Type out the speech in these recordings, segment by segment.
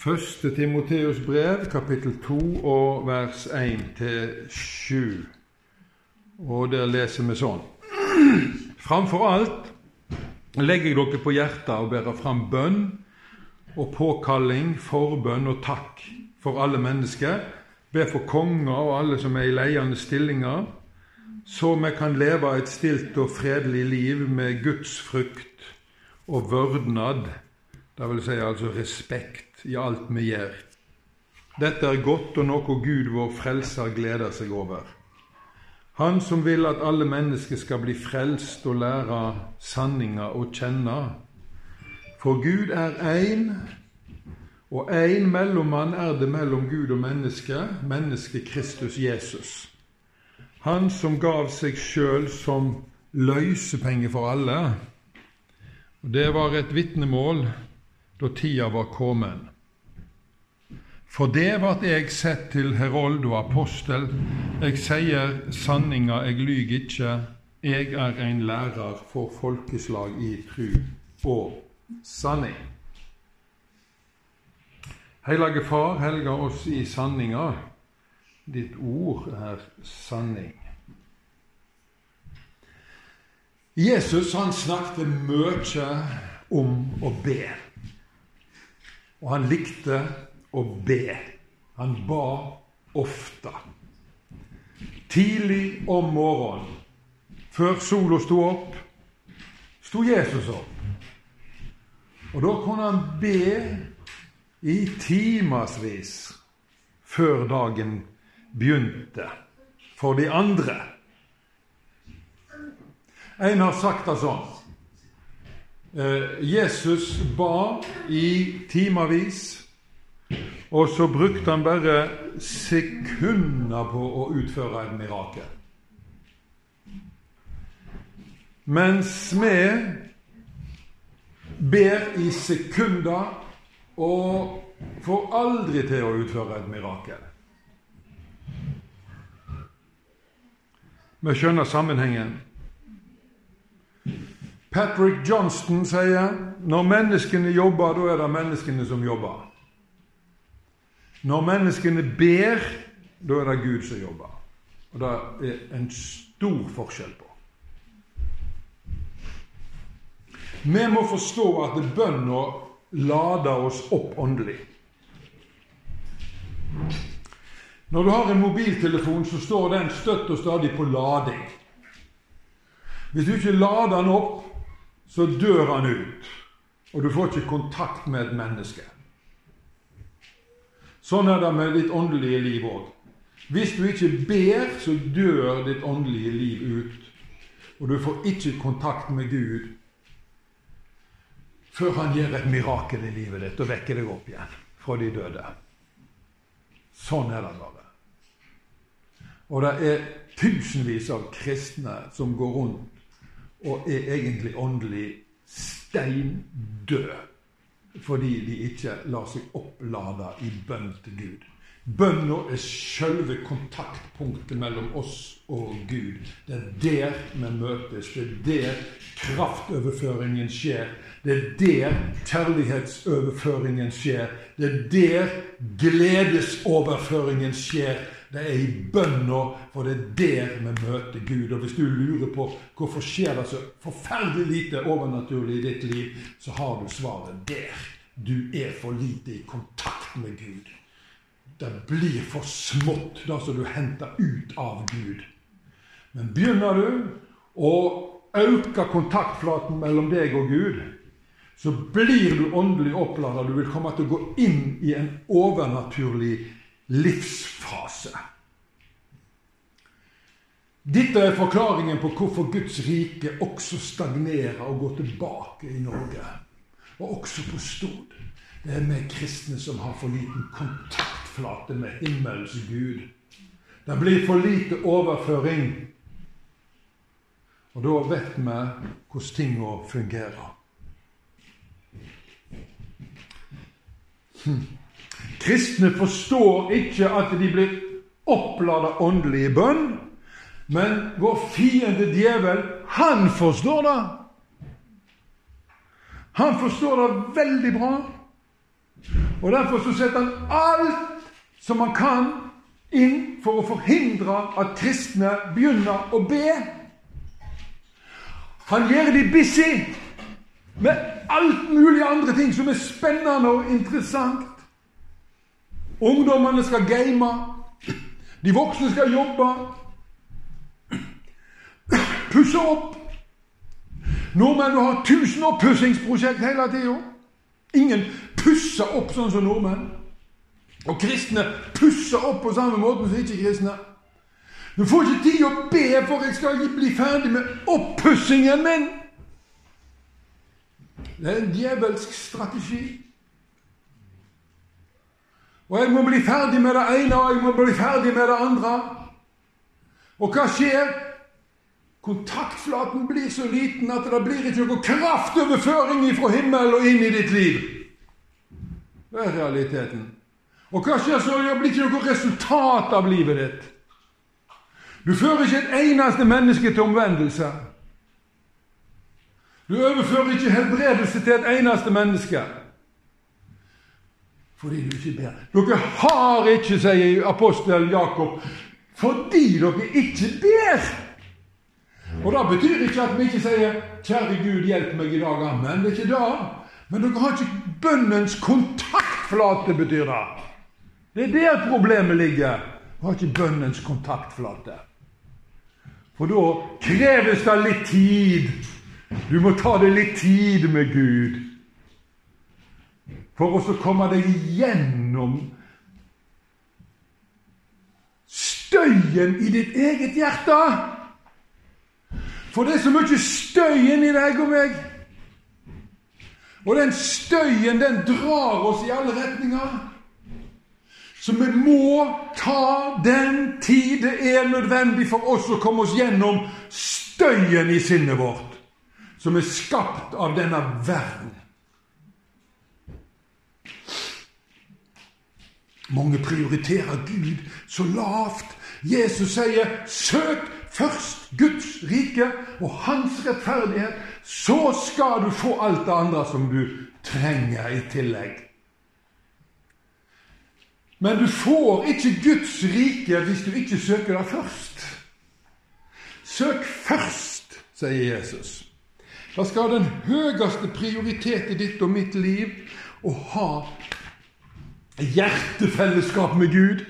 Første Timoteus brev, kapittel 2 og vers 1-7. Og der leser vi sånn. Framfor alt legger dere på hjertet å bære fram bønn og påkalling, forbønn og takk for alle mennesker. Be for konger og alle som er i leiende stillinger, så vi kan leve et stilt og fredelig liv med Guds frukt og vørdnad, vil si altså respekt i alt vi gjør. Dette er godt og noe Gud vår Frelser gleder seg over. Han som vil at alle mennesker skal bli frelst og lære sanninga å kjenne. For Gud er én, og én mellommann er det mellom Gud og menneske, mennesket Kristus Jesus. Han som gav seg sjøl som løsepenge for alle. Og Det var et vitnemål da tida var kommet. For det vart eg sett til herold og apostel. Eg sier sanninga, eg lyg ikkje. Eg er ein lærer for folkeslag i tru og sanning. Hellige Far, helga oss i sanninga. Ditt ord er sanning. Jesus han snakket mye om å be. Og han likte å be. Han ba ofte. Tidlig om morgenen, før sola sto opp, sto Jesus opp. Og da kunne han be i timevis før dagen begynte, for de andre. En har sagt det sånn Jesus ba i timevis, og så brukte han bare sekunder på å utføre et mirakel. Mens vi ber i sekunder og får aldri til å utføre et mirakel. Vi skjønner sammenhengen. Patrick Johnston sier når menneskene jobber, da er det menneskene som jobber. Når menneskene ber, da er det Gud som jobber. Og det er en stor forskjell på. Vi må forstå at bønna lader oss opp åndelig. Når du har en mobiltelefon, så står den støtt og stadig på lading. Hvis du ikke lader den opp, så dør han ut, og du får ikke kontakt med et menneske. Sånn er det med ditt åndelige liv òg. Hvis du ikke ber, så dør ditt åndelige liv ut, og du får ikke kontakt med Gud før han gjør et mirakel i livet ditt og vekker deg opp igjen fra de døde. Sånn er det bare. Og det er tusenvis av kristne som går rundt og er egentlig åndelig steindød fordi de ikke lar seg opplade i bønn til Gud. Bønna er selve kontaktpunktet mellom oss og Gud. Det er der vi møtes. Det er der kraftoverføringen skjer. Det er der kjærlighetsoverføringen skjer. Det er der gledesoverføringen skjer. Det er i bønna, for det er der vi møter Gud. Og hvis du lurer på hvorfor skjer det så forferdelig lite overnaturlig i ditt liv, så har du svaret der. Du er for lite i kontakt med Gud. Det blir for smått, det som du henter ut av Gud. Men begynner du å øke kontaktflaten mellom deg og Gud, så blir du åndelig opplada. Du vil komme til å gå inn i en overnaturlig livsfase. Dette er forklaringen på hvorfor Guds rike også stagnerer og går tilbake i Norge, og også på Stord. Det er vi kristne som har for liten kontaktflate med himmelens Gud. Det blir for lite overføring. Og da vet vi hvordan tinga fungerer. Hm. Kristne forstår ikke at de blir opplada åndelig i bønn, men vår fiende djevel, han forstår det. Han forstår det veldig bra. Og Derfor så setter han alt som han kan, inn for å forhindre at kristne begynner å be. Han gjør de busy med alt mulig andre ting som er spennende og interessant. Ungdommene skal game. De voksne skal jobbe. Pusse opp. Nordmenn har tusen oppussingsprosjekt hele tida. Ingen pusser opp sånn som nordmenn. Og kristne pusser opp på samme måte som ikke-kristne. Du får ikke tid å be for jeg skal bli ferdig med oppussingen min. Det er en djevelsk strategi. Og jeg må bli ferdig med det ene, og jeg må bli ferdig med det andre. Og hva skjer? Kontaktflaten blir så liten at det blir ikke noe kraftoverføring fra himmel og inn i ditt liv. Det er realiteten. Og hva skjer så? Det blir ikke noe resultat av livet ditt. Du fører ikke et eneste menneske til omvendelse. Du overfører ikke helbredelse til et eneste menneske. Fordi du ikke ber. Dere har ikke, sier apostel Jakob, fordi dere ikke ber. Og Det betyr ikke at vi ikke sier 'Kjære Gud, hjelp meg i dag', amen. Det er ikke det. Men dere har ikke bønnens kontaktflate, betyr det. Det er der problemet ligger. Dere har ikke bønnens kontaktflate. For da kreves det litt tid. Du må ta det litt tid med Gud for å komme deg igjennom støyen i ditt eget hjerte. For det er så mye støy inni deg og meg. Og den støyen, den drar oss i alle retninger. Så vi må ta den tid det er nødvendig for oss å komme oss gjennom støyen i sinnet vårt, som er skapt av denne verden. Mange prioriterer Gud så lavt. Jesus sier 'søk først Guds rike og Hans rettferdighet', så skal du få alt det andre som du trenger i tillegg. Men du får ikke Guds rike hvis du ikke søker det først. Søk først, sier Jesus. Da skal den høyeste prioritet i ditt og mitt liv å ha hjertefellesskap med Gud.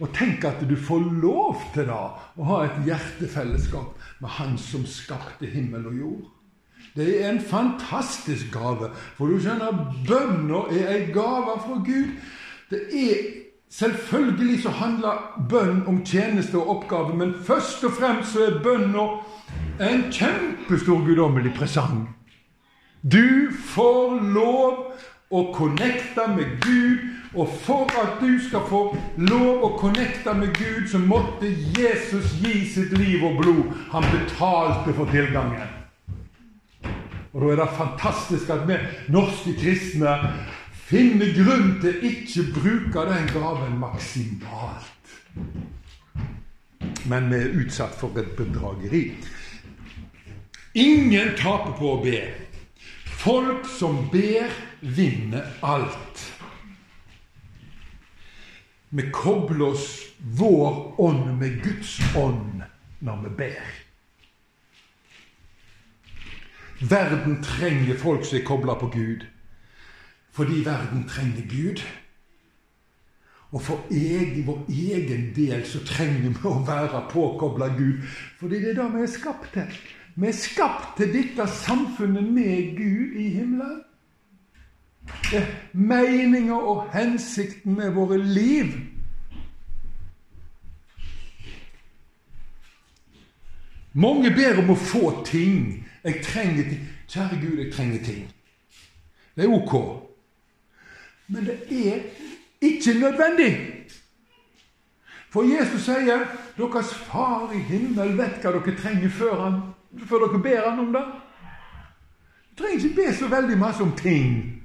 Og tenk at du får lov til da å ha et hjertefellesskap med Han som skapte himmel og jord. Det er en fantastisk gave. For du skjønner, bønner er en gave fra Gud. Det er Selvfølgelig så handler bønn om tjeneste og oppgave, men først og fremst så er bønna en kjempestor guddommelig presang. Du får lov å connecte med Gud. Og for at du skal få lov å connecte med Gud, så måtte Jesus gi sitt liv og blod. Han betalte for tilgangen. Og Da er det fantastisk at vi norske kristne finner grunn til ikke bruke den gaven maksimalt. Men vi er utsatt for et bedrageri. Ingen taper på å be. Folk som ber, vinner alt. Vi kobler oss vår ånd med Guds ånd når vi ber. Verden trenger folk som er kobla på Gud, fordi verden trenger Gud. Og for egen, vår egen del så trenger vi å være påkobla Gud, fordi det er det vi er skapt til. Vi er skapt til dette samfunnet med Gud i himmelen. Meninga og hensikten med våre liv. Mange ber om å få ting. Jeg trenger ting. Kjære Gud, jeg trenger ting. Det er ok. Men det er ikke nødvendig. For Jesus sier deres far i himmel vet hva dere trenger før, han, før dere ber han om det. Du trenger ikke be så veldig masse om ting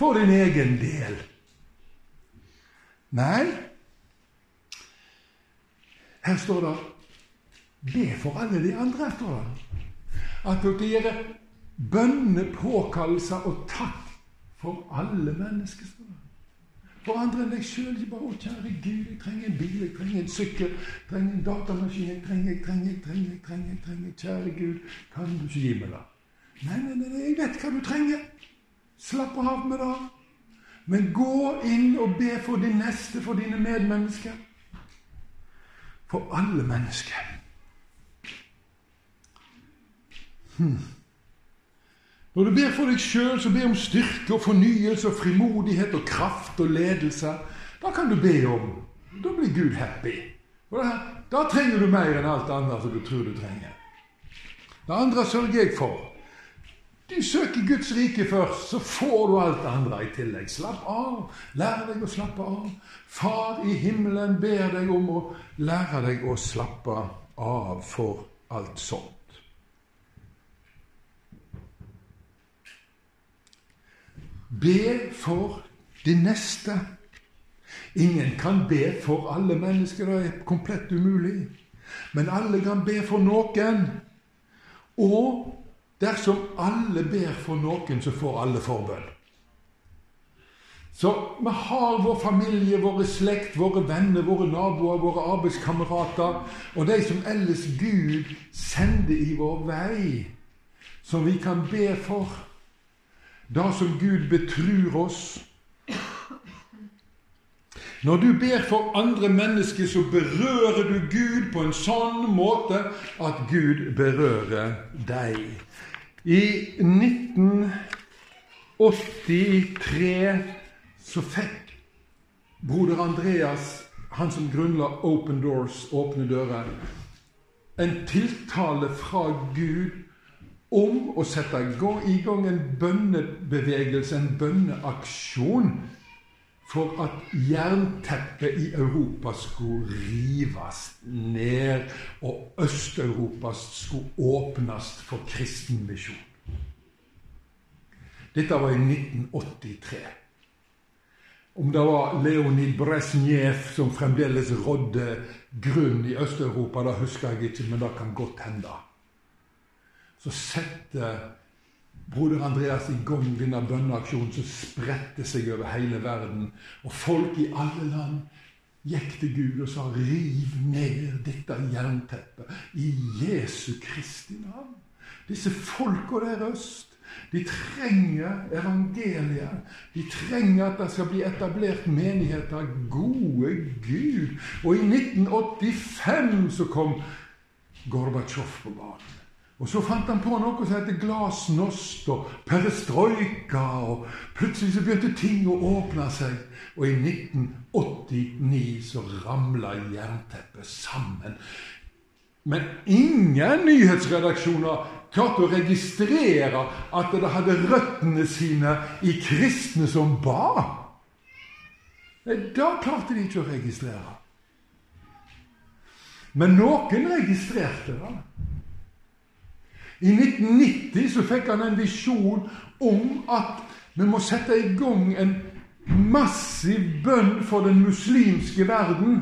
for din egen del. Nei, her står det Be for alle de andre, står det. At dere bønnepåkallelser og takk For alle mennesker. står det. For andre enn deg sjøl. Ikke bare 'Å, kjære Gud, jeg trenger en bil, jeg trenger en sykkel, jeg trenger en datamaskin, jeg trenger, jeg trenger, jeg trenger, jeg trenger, jeg trenger, Kjære Gud, kan du ikke gi meg det? Nei, nei, nei, jeg vet hva du trenger. Slapp av med det. Men gå inn og be for din neste, for dine medmennesker. For alle mennesker. Hmm. Når du ber for deg sjøl, så be om styrke og fornyelse og frimodighet og kraft og ledelse. Da kan du be om. Da blir Gud happy. Og da, da trenger du mer enn alt annet som du tror du trenger. Det andre sørger jeg for. Du søker Guds rike først, så får du alt det andre i tillegg. Slapp av. Lær deg å slappe av. Far i himmelen ber deg om å lære deg å slappe av for alt sånt. Be for de neste. Ingen kan be for alle mennesker, det er komplett umulig. Men alle kan be for noen. Og dersom alle ber for noen, så får alle forbønn. Så vi har vår familie, våre slekt, våre venner, våre naboer, våre arbeidskamerater og de som ellers Gud sender i vår vei, som vi kan be for det som Gud betrur oss. Når du ber for andre mennesker, så berører du Gud på en sånn måte at Gud berører deg. I 1983 så fikk broder Andreas, han som grunnla Open Doors, Åpne dører, en tiltale fra Gud om å sette i gang en bønnebevegelse, en bønneaksjon, for at jernteppet i Europa skulle rives ned, og Øst-Europa skulle åpnes for kristen misjon. Dette var i 1983. Om det var Leonid Brezjnev som fremdeles rådde grunn i Øst-Europa, det husker jeg ikke, men det kan godt hende så setter broder Andreas i gang denne bønneaksjonen som spredte seg over hele verden. Og folk i alle land gikk til Gud og sa 'Riv ned dette jernteppet i Jesu Kristi navn'. Disse folka der øst, de trenger evangeliet. De trenger at det skal bli etablert menigheter. Gode Gud! Og i 1985 så kom Gorbatsjov på banen. Og så fant han på noe som heter glasnost og perestrojka. Og plutselig så begynte ting å åpne seg. Og i 1989 så ramla jernteppet sammen. Men ingen nyhetsredaksjoner klarte å registrere at det hadde røttene sine i kristne som ba. Da klarte de ikke å registrere. Men noen registrerte det. I 1990 så fikk han en visjon om at vi må sette i gang en massiv bønn for den muslimske verden.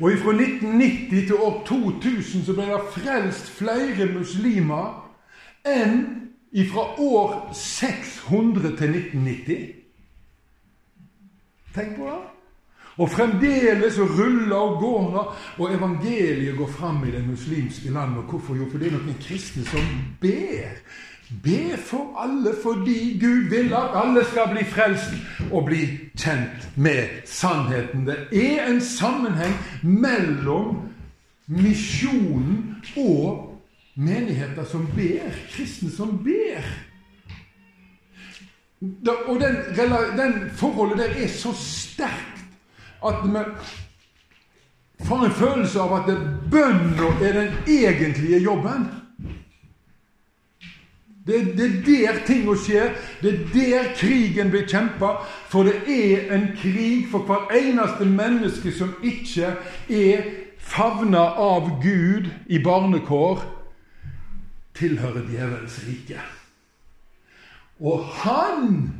Og fra 1990 til år 2000 så ble det frelst flere muslimer enn fra år 600 til 1990. Tenk på det. Og fremdeles ruller og går og evangeliet går fram i det muslimske landet. Hvorfor? Jo, for det er noen kristne som ber. Be for alle fordi Gud vil at alle skal bli frelst og bli kjent med sannheten. Det er en sammenheng mellom misjonen og menigheter som ber. Kristne som ber. Og den, den forholdet der er så sterkt at vi får en følelse av at bønna er den egentlige jobben. Det, det, er der tinga skjer. Det er der krigen blir kjempa. For det er en krig for hver eneste menneske som ikke er favna av Gud i barnekår, tilhører djevelens rike. Og han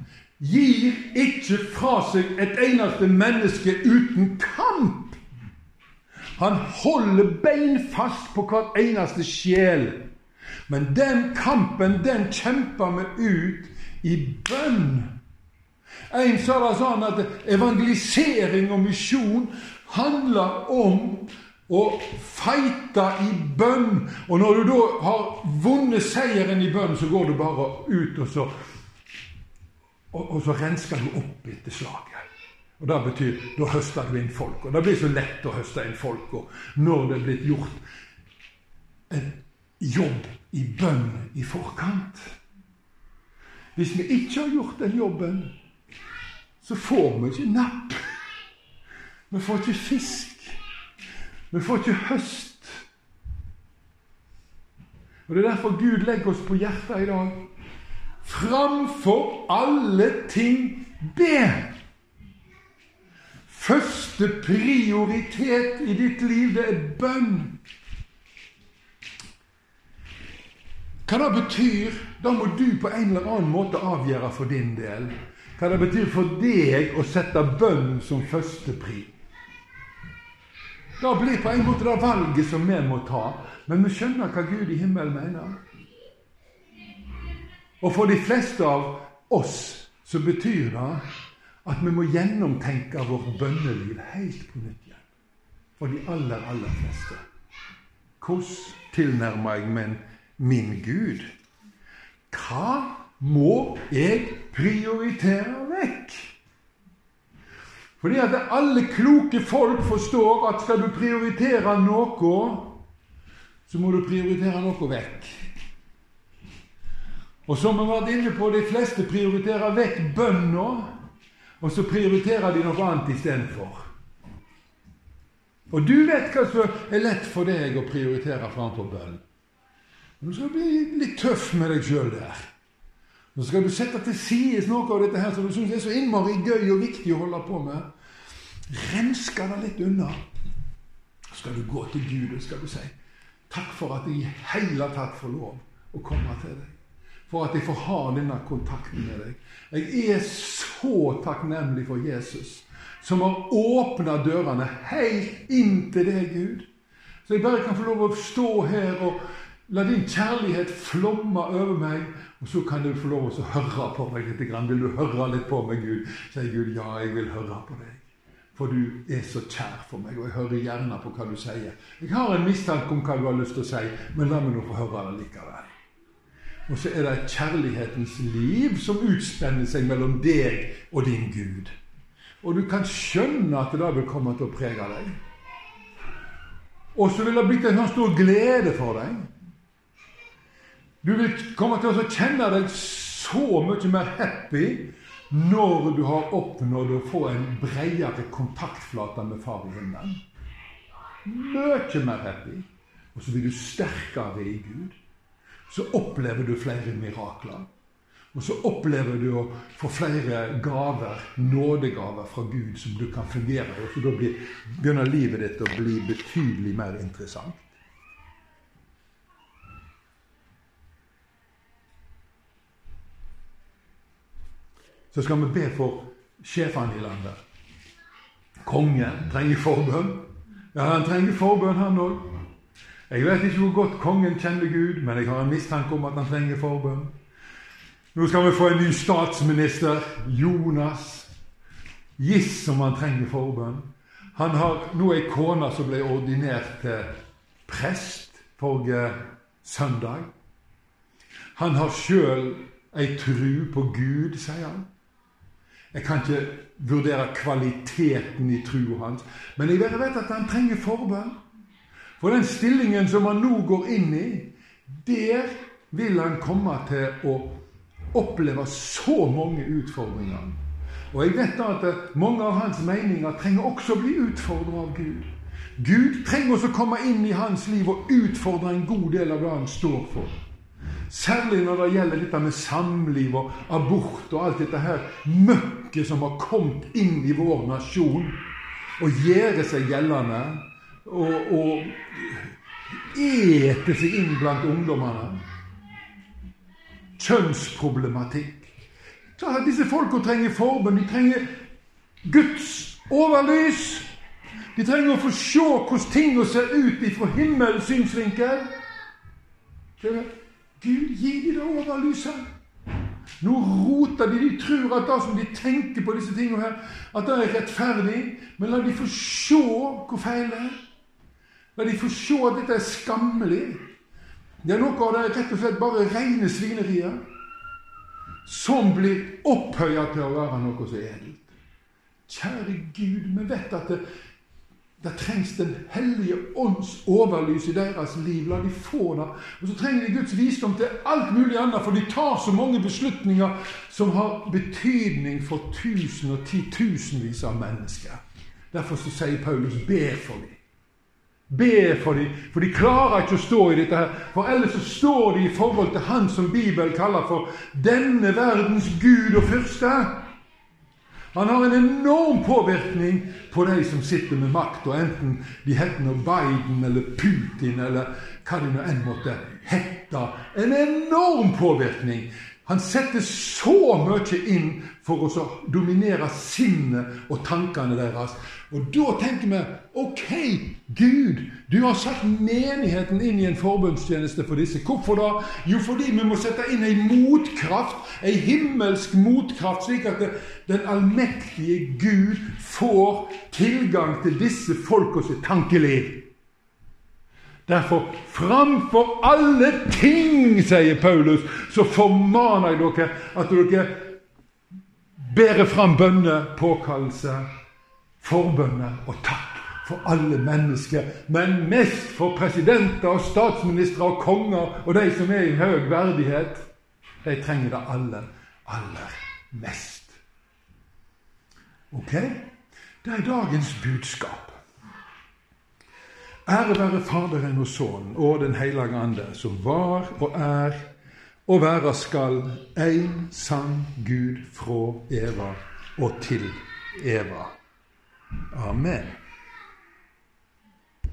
gir ikke fra seg et eneste menneske uten kamp. Han holder bein fast på hvert eneste sjel. Men den kampen, den kjemper vi ut i bønn. En sa det sånn at evangelisering og misjon handler om å feite i bønn. Og når du da har vunnet seieren i bønn, så går du bare ut, og så, og, og så rensker du opp etter slaget. Og Det betyr da høster du inn folk. Og det blir så lett å høste inn folk og når det er blitt gjort en jobb i bønn i forkant. Hvis vi ikke har gjort den jobben, så får vi ikke napp. Vi får ikke fisk. Vi får ikke høst. Og Det er derfor Gud legger oss på hjertet i dag. Framfor alle ting be! Første prioritet i ditt liv, det er bønn. Hva det betyr, da må du på en eller annen måte avgjøre for din del. Hva det betyr for deg å sette bønn som første pri. Det blir på en måte det valget som vi må ta. Men vi skjønner hva Gud i himmelen mener. Og for de fleste av oss så betyr det at vi må gjennomtenke vårt bønneliv helt på nytt igjen. For de aller, aller fleste. Hvordan tilnærmer jeg meg min Gud? Hva må jeg prioritere vekk? Fordi at alle kloke folk forstår at skal du prioritere noe, så må du prioritere noe vekk. Og som vi har vært inne på, de fleste prioriterer vekk bønna og så prioriterer de noe annet istedenfor. Og du vet hva som er lett for deg å prioritere framfor bønn. Du skal bli litt tøff med deg sjøl der. Nå skal du sette til side noe av dette her som du syns er så innmari gøy og viktig å holde på med. Renske det litt unna. Så skal du gå til Gud og skal du si takk for at jeg i hele tatt får lov å komme til deg for at jeg får ha denne kontakten med deg. Jeg er så takknemlig for Jesus, som har åpna dørene helt inn til deg, Gud. Så jeg bare kan få lov å stå her og la din kjærlighet flomme over meg. Og så kan du få lov å høre på meg litt. Vil du høre litt på meg, Gud? Sier Gud, ja, jeg vil høre på deg. For du er så kjær for meg, og jeg hører gjerne på hva du sier. Jeg har en mistanke om hva du har lyst til å si, men la meg nå få høre det likevel. Og så er det et kjærlighetens liv som utspenner seg mellom deg og din Gud. Og du kan skjønne at det vil komme til å prege deg. Og så vil det blitt en sånn stor glede for deg. Du vil komme til å kjenne deg så mye mer happy når du har oppnådd å få en bredere kontaktflate med Far i himmelen. Mye mer happy. Og så blir du sterkere i Gud så opplever du flere mirakler. Og så opplever du å få flere gaver, nådegaver fra Gud, som du kan fungere i. Så da begynner livet ditt å bli betydelig mer interessant. Så skal vi be for sjefene i landet. Kongen trenger forbønn. Ja, han trenger forbønn, han òg. Jeg vet ikke hvor godt kongen kjenner Gud, men jeg har en mistanke om at han trenger forbønn. Nå skal vi få en ny statsminister, Jonas. Giss om han trenger forbønn. Han har nå ei kone som ble ordinert til prest forrige søndag. Han har sjøl ei tru på Gud, sier han. Jeg kan ikke vurdere kvaliteten i trua hans, men jeg vet at han trenger forbønn. For den stillingen som han nå går inn i, der vil han komme til å oppleve så mange utfordringer. Og jeg vet da at mange av hans meninger trenger også å bli utfordra av Gud. Gud trenger også å komme inn i hans liv og utfordre en god del av det han står for. Særlig når det gjelder dette med samliv og abort og alt dette her møkket som har kommet inn i vår nasjon og gjøre seg gjeldende og, og ete seg inn blant ungdommene. Kjønnsproblematikk. Så disse folka trenger forbund. De trenger Guds overlys. De trenger å få se hvordan tinga ser ut ifra himmelens synsvinkel. Gud, gi dem det overlyset. Nå roter de. De tror at det som de tenker på disse tingene her, at det er rettferdig. Men la de få se hvor feil det er. La de få se at dette er skammelig. Det er noe av det rett og slett bare rene svinerier som blir opphøya til å være noe så edelt. Kjære Gud, vi vet at det, det trengs Den hellige ånds overlys i deres liv. La de få det. Og så trenger de Guds visdom til alt mulig annet, for de tar så mange beslutninger som har betydning for tusen og titusenvis av mennesker. Derfor så sier Paulus 'ber for dem'. Be for dem, for de klarer ikke å stå i dette. her, For ellers så står de i forhold til Han som Bibelen kaller for denne verdens Gud og fyrste. Han har en enorm påvirkning på de som sitter med makt, og enten de heter noe Biden eller Putin eller hva de nå enn måtte hete. En enorm påvirkning. Han setter så mye inn for å dominere sinnet og tankene deres. Og da tenker vi ok, Gud, du har satt menigheten inn i en forbundstjeneste for disse. Hvorfor da? Jo, fordi vi må sette inn ei motkraft, ei himmelsk motkraft, slik at det, den allmektige Gud får tilgang til disse folka sitt tankeliv. Derfor, framfor alle ting, sier Paulus, så formaner jeg dere at dere bærer fram bønner, påkallelse, forbønner og takk for alle mennesker, men mest for presidenter og statsministre og konger og de som er i høy verdighet. De trenger det aller, aller mest. Ok? Det er dagens budskap. Ære være Faderen og Sønnen og Den hellige ande, som var og er og være skal en sann Gud fra Eva og til Eva. Amen.